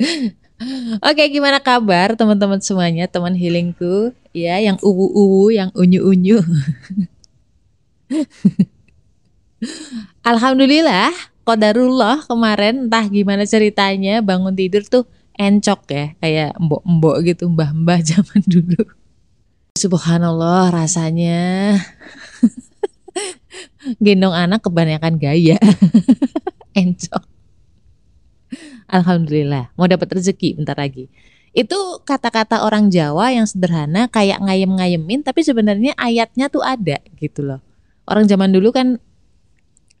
Oke, gimana kabar teman-teman semuanya, teman healingku, ya, yang uwu-uwu, yang unyu-unyu. Alhamdulillah, kodarullah kemarin entah gimana ceritanya bangun tidur tuh encok ya, kayak mbok-mbok gitu, mbah-mbah zaman dulu. Subhanallah rasanya gendong anak kebanyakan gaya. encok. Alhamdulillah, mau dapat rezeki bentar lagi. Itu kata-kata orang Jawa yang sederhana kayak ngayem-ngayemin tapi sebenarnya ayatnya tuh ada gitu loh. Orang zaman dulu kan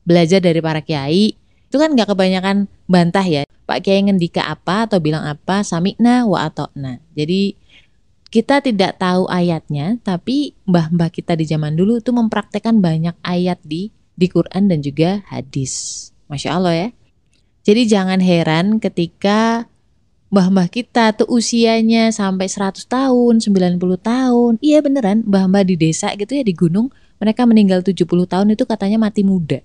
belajar dari para kiai itu kan gak kebanyakan bantah ya. Pak Kiai ngendika apa atau bilang apa, samikna wa atokna. Jadi kita tidak tahu ayatnya, tapi mbah-mbah kita di zaman dulu itu mempraktekkan banyak ayat di di Quran dan juga hadis. Masya Allah ya. Jadi jangan heran ketika mbah-mbah kita tuh usianya sampai 100 tahun, 90 tahun. Iya beneran, mbah-mbah di desa gitu ya di gunung, mereka meninggal 70 tahun itu katanya mati muda.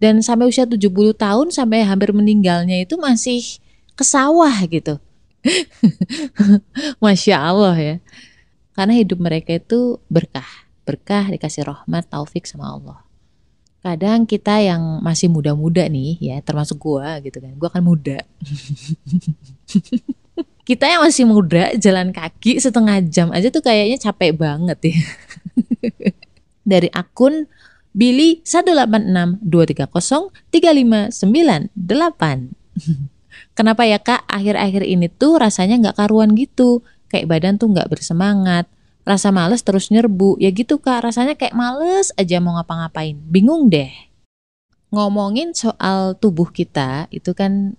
Dan sampai usia 70 tahun sampai hampir meninggalnya itu masih ke sawah gitu. Masya Allah ya. Karena hidup mereka itu berkah. Berkah dikasih rahmat, taufik sama Allah kadang kita yang masih muda-muda nih ya termasuk gua gitu kan. Gua kan muda. Kita yang masih muda jalan kaki setengah jam aja tuh kayaknya capek banget ya. Dari akun Billy 18623035998 Kenapa ya kak? Akhir-akhir ini tuh rasanya nggak karuan gitu. Kayak badan tuh nggak bersemangat rasa males terus nyerbu. Ya gitu kak. Rasanya kayak males aja mau ngapa-ngapain. Bingung deh. Ngomongin soal tubuh kita itu kan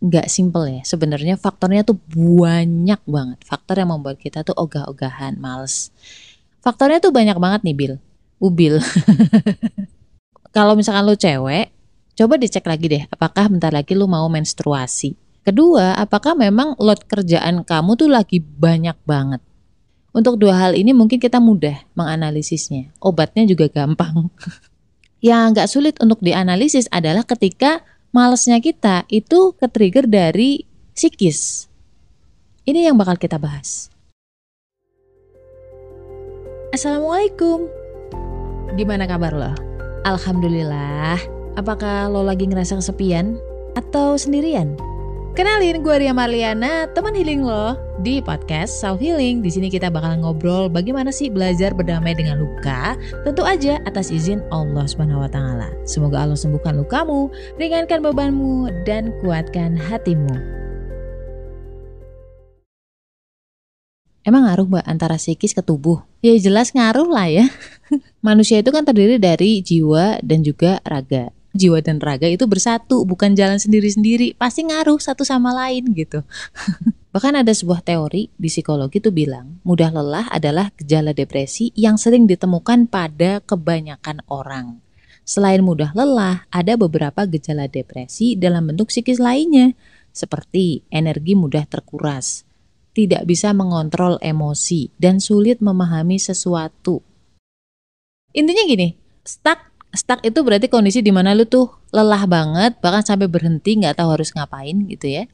nggak simple ya. Sebenarnya faktornya tuh banyak banget. Faktor yang membuat kita tuh ogah-ogahan males. Faktornya tuh banyak banget nih Bill ubil kalau misalkan lo cewek coba dicek lagi deh apakah bentar lagi lo mau menstruasi? Kedua apakah memang load kerjaan kamu tuh lagi banyak banget untuk dua hal ini mungkin kita mudah menganalisisnya. Obatnya juga gampang. Yang nggak sulit untuk dianalisis adalah ketika malesnya kita itu ke-trigger dari psikis. Ini yang bakal kita bahas. Assalamualaikum. Gimana kabar lo? Alhamdulillah. Apakah lo lagi ngerasa kesepian atau sendirian? Kenalin, gue Ria Marliana, teman healing lo di podcast Self Healing. Di sini kita bakal ngobrol bagaimana sih belajar berdamai dengan luka. Tentu aja atas izin Allah Subhanahu wa taala. Semoga Allah sembuhkan lukamu, ringankan bebanmu dan kuatkan hatimu. Emang ngaruh mbak antara psikis ke tubuh? Ya jelas ngaruh lah ya. Manusia itu kan terdiri dari jiwa dan juga raga jiwa dan raga itu bersatu, bukan jalan sendiri-sendiri, pasti ngaruh satu sama lain gitu. Bahkan ada sebuah teori di psikologi itu bilang, mudah lelah adalah gejala depresi yang sering ditemukan pada kebanyakan orang. Selain mudah lelah, ada beberapa gejala depresi dalam bentuk psikis lainnya, seperti energi mudah terkuras, tidak bisa mengontrol emosi, dan sulit memahami sesuatu. Intinya gini, stuck stuck itu berarti kondisi di mana lu tuh lelah banget bahkan sampai berhenti nggak tahu harus ngapain gitu ya.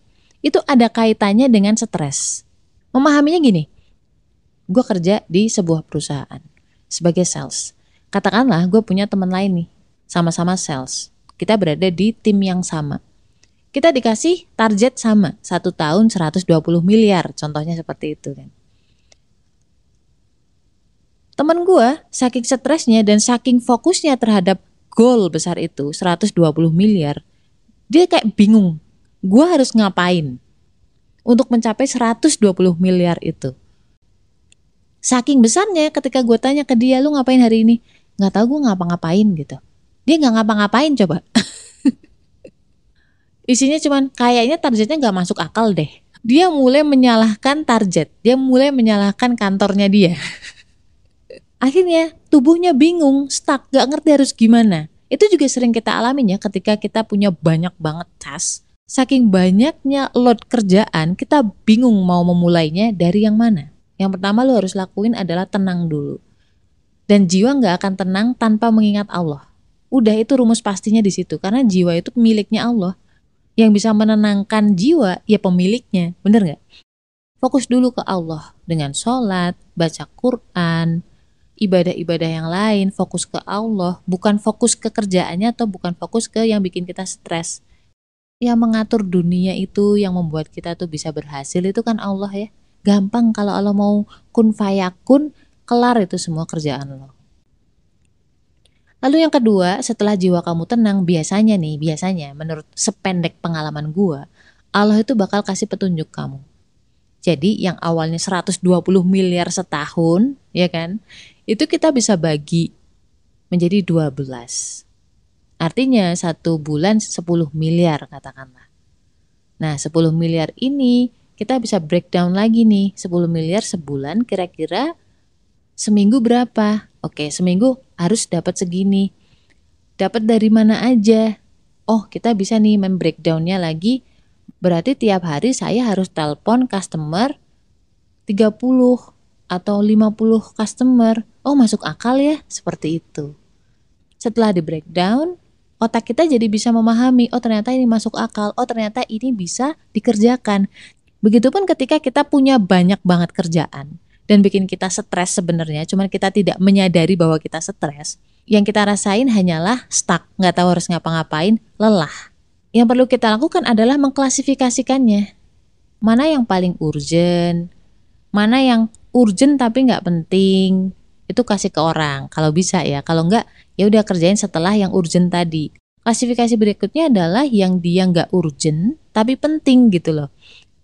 Itu ada kaitannya dengan stres. Memahaminya gini gue kerja di sebuah perusahaan sebagai sales. Katakanlah gue punya teman lain nih sama-sama sales. Kita berada di tim yang sama. Kita dikasih target sama satu tahun 120 miliar contohnya seperti itu kan Temen gue saking stresnya dan saking fokusnya terhadap goal besar itu 120 miliar, dia kayak bingung. Gue harus ngapain untuk mencapai 120 miliar itu? Saking besarnya ketika gue tanya ke dia, lu ngapain hari ini? Nggak tahu gue ngapa-ngapain gitu. Dia nggak ngapa-ngapain coba. Isinya cuman kayaknya targetnya nggak masuk akal deh. Dia mulai menyalahkan target, dia mulai menyalahkan kantornya dia. akhirnya tubuhnya bingung, stuck, gak ngerti harus gimana. Itu juga sering kita alami ya ketika kita punya banyak banget tas. Saking banyaknya load kerjaan, kita bingung mau memulainya dari yang mana. Yang pertama lo harus lakuin adalah tenang dulu. Dan jiwa nggak akan tenang tanpa mengingat Allah. Udah itu rumus pastinya di situ karena jiwa itu miliknya Allah. Yang bisa menenangkan jiwa ya pemiliknya, bener nggak? Fokus dulu ke Allah dengan sholat, baca Quran, ibadah-ibadah yang lain, fokus ke Allah, bukan fokus ke kerjaannya atau bukan fokus ke yang bikin kita stres. Yang mengatur dunia itu, yang membuat kita tuh bisa berhasil itu kan Allah ya. Gampang kalau Allah mau kun fayakun, kelar itu semua kerjaan lo. Lalu yang kedua, setelah jiwa kamu tenang, biasanya nih, biasanya menurut sependek pengalaman gua, Allah itu bakal kasih petunjuk kamu. Jadi yang awalnya 120 miliar setahun, ya kan? Itu kita bisa bagi menjadi 12. Artinya satu bulan 10 miliar katakanlah. Nah 10 miliar ini kita bisa breakdown lagi nih 10 miliar sebulan kira-kira seminggu berapa? Oke seminggu harus dapat segini. Dapat dari mana aja? Oh, kita bisa nih membreakdownnya lagi. Berarti tiap hari saya harus telepon customer 30 atau 50 customer. Oh, masuk akal ya? Seperti itu. Setelah di breakdown, otak kita jadi bisa memahami, oh ternyata ini masuk akal, oh ternyata ini bisa dikerjakan. Begitupun ketika kita punya banyak banget kerjaan dan bikin kita stres sebenarnya, cuman kita tidak menyadari bahwa kita stres. Yang kita rasain hanyalah stuck, nggak tahu harus ngapa-ngapain, lelah. Yang perlu kita lakukan adalah mengklasifikasikannya. Mana yang paling urgent, mana yang urgent tapi nggak penting, itu kasih ke orang kalau bisa ya. Kalau nggak, ya udah kerjain setelah yang urgent tadi. Klasifikasi berikutnya adalah yang dia nggak urgent tapi penting gitu loh.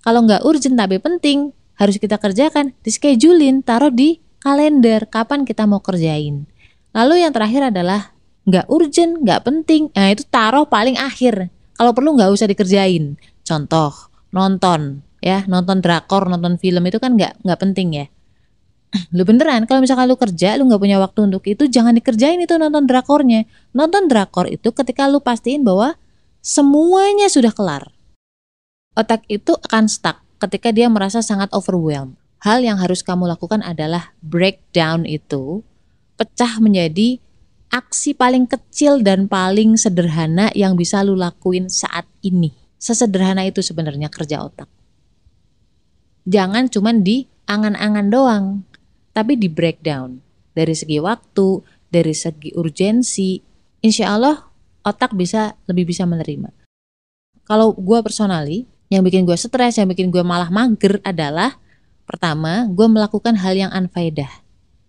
Kalau nggak urgent tapi penting, harus kita kerjakan, di schedulein, taruh di kalender kapan kita mau kerjain. Lalu yang terakhir adalah nggak urgent, nggak penting, nah itu taruh paling akhir. Kalau perlu nggak usah dikerjain. Contoh, nonton, ya nonton drakor, nonton film itu kan nggak nggak penting ya. Lu beneran, kalau misalkan lu kerja, lu nggak punya waktu untuk itu, jangan dikerjain itu nonton drakornya. Nonton drakor itu ketika lu pastiin bahwa semuanya sudah kelar. Otak itu akan stuck ketika dia merasa sangat overwhelmed. Hal yang harus kamu lakukan adalah breakdown itu, pecah menjadi aksi paling kecil dan paling sederhana yang bisa lu lakuin saat ini. Sesederhana itu sebenarnya kerja otak. Jangan cuman di angan-angan doang, tapi di breakdown. Dari segi waktu, dari segi urgensi, insya Allah otak bisa lebih bisa menerima. Kalau gue personally, yang bikin gue stres, yang bikin gue malah mager adalah pertama, gue melakukan hal yang unfaedah.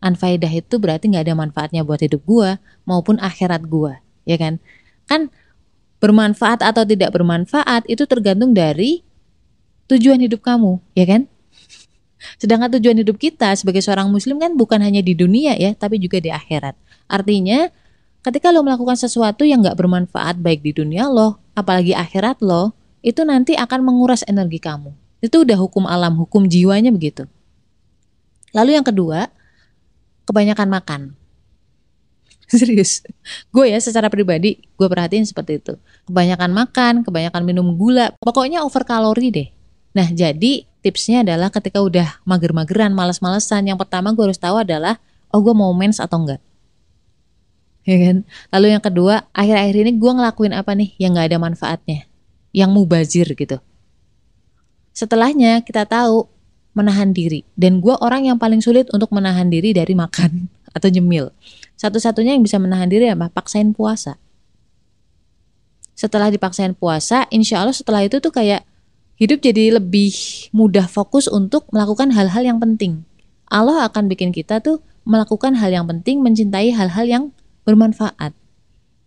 Unfaedah itu berarti nggak ada manfaatnya buat hidup gue maupun akhirat gue, ya kan? Kan bermanfaat atau tidak bermanfaat itu tergantung dari tujuan hidup kamu, ya kan? Sedangkan tujuan hidup kita sebagai seorang muslim kan bukan hanya di dunia ya, tapi juga di akhirat. Artinya, ketika lo melakukan sesuatu yang nggak bermanfaat baik di dunia lo, apalagi akhirat lo, itu nanti akan menguras energi kamu. Itu udah hukum alam, hukum jiwanya begitu. Lalu yang kedua, kebanyakan makan. Serius, gue ya secara pribadi gue perhatiin seperti itu. Kebanyakan makan, kebanyakan minum gula, pokoknya over kalori deh. Nah jadi tipsnya adalah ketika udah mager-mageran, males-malesan, yang pertama gue harus tahu adalah, oh gue mau mens atau enggak. Ya kan? Lalu yang kedua, akhir-akhir ini gue ngelakuin apa nih yang gak ada manfaatnya yang mubazir gitu. Setelahnya kita tahu menahan diri dan gue orang yang paling sulit untuk menahan diri dari makan atau nyemil. Satu-satunya yang bisa menahan diri apa? Paksain puasa. Setelah dipaksain puasa, insya Allah setelah itu tuh kayak hidup jadi lebih mudah fokus untuk melakukan hal-hal yang penting. Allah akan bikin kita tuh melakukan hal yang penting, mencintai hal-hal yang bermanfaat.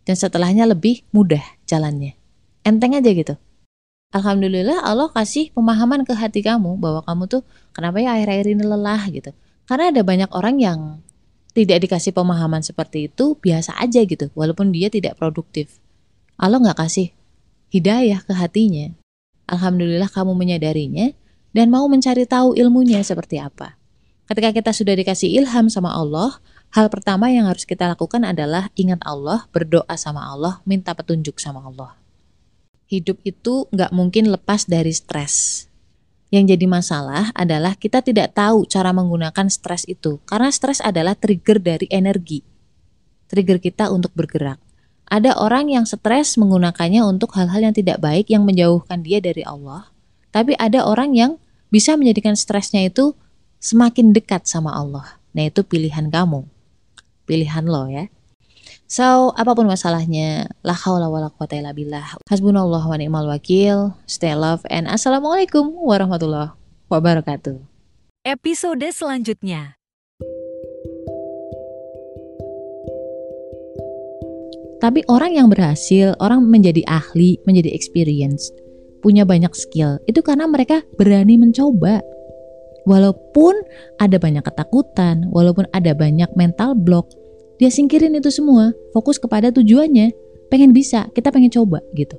Dan setelahnya lebih mudah jalannya enteng aja gitu. Alhamdulillah Allah kasih pemahaman ke hati kamu bahwa kamu tuh kenapa ya akhir-akhir ini lelah gitu. Karena ada banyak orang yang tidak dikasih pemahaman seperti itu biasa aja gitu walaupun dia tidak produktif. Allah nggak kasih hidayah ke hatinya. Alhamdulillah kamu menyadarinya dan mau mencari tahu ilmunya seperti apa. Ketika kita sudah dikasih ilham sama Allah, hal pertama yang harus kita lakukan adalah ingat Allah, berdoa sama Allah, minta petunjuk sama Allah hidup itu nggak mungkin lepas dari stres. Yang jadi masalah adalah kita tidak tahu cara menggunakan stres itu, karena stres adalah trigger dari energi, trigger kita untuk bergerak. Ada orang yang stres menggunakannya untuk hal-hal yang tidak baik yang menjauhkan dia dari Allah. Tapi ada orang yang bisa menjadikan stresnya itu semakin dekat sama Allah. Nah itu pilihan kamu. Pilihan lo ya. So, apa pun masalahnya, la haula wala quwata illa billah. Hasbunallah wa ni'mal wakil. Stay love and assalamualaikum warahmatullahi wabarakatuh. Episode selanjutnya. Tapi orang yang berhasil, orang menjadi ahli, menjadi experience, punya banyak skill, itu karena mereka berani mencoba. Walaupun ada banyak ketakutan, walaupun ada banyak mental block, dia singkirin itu semua, fokus kepada tujuannya, pengen bisa, kita pengen coba gitu.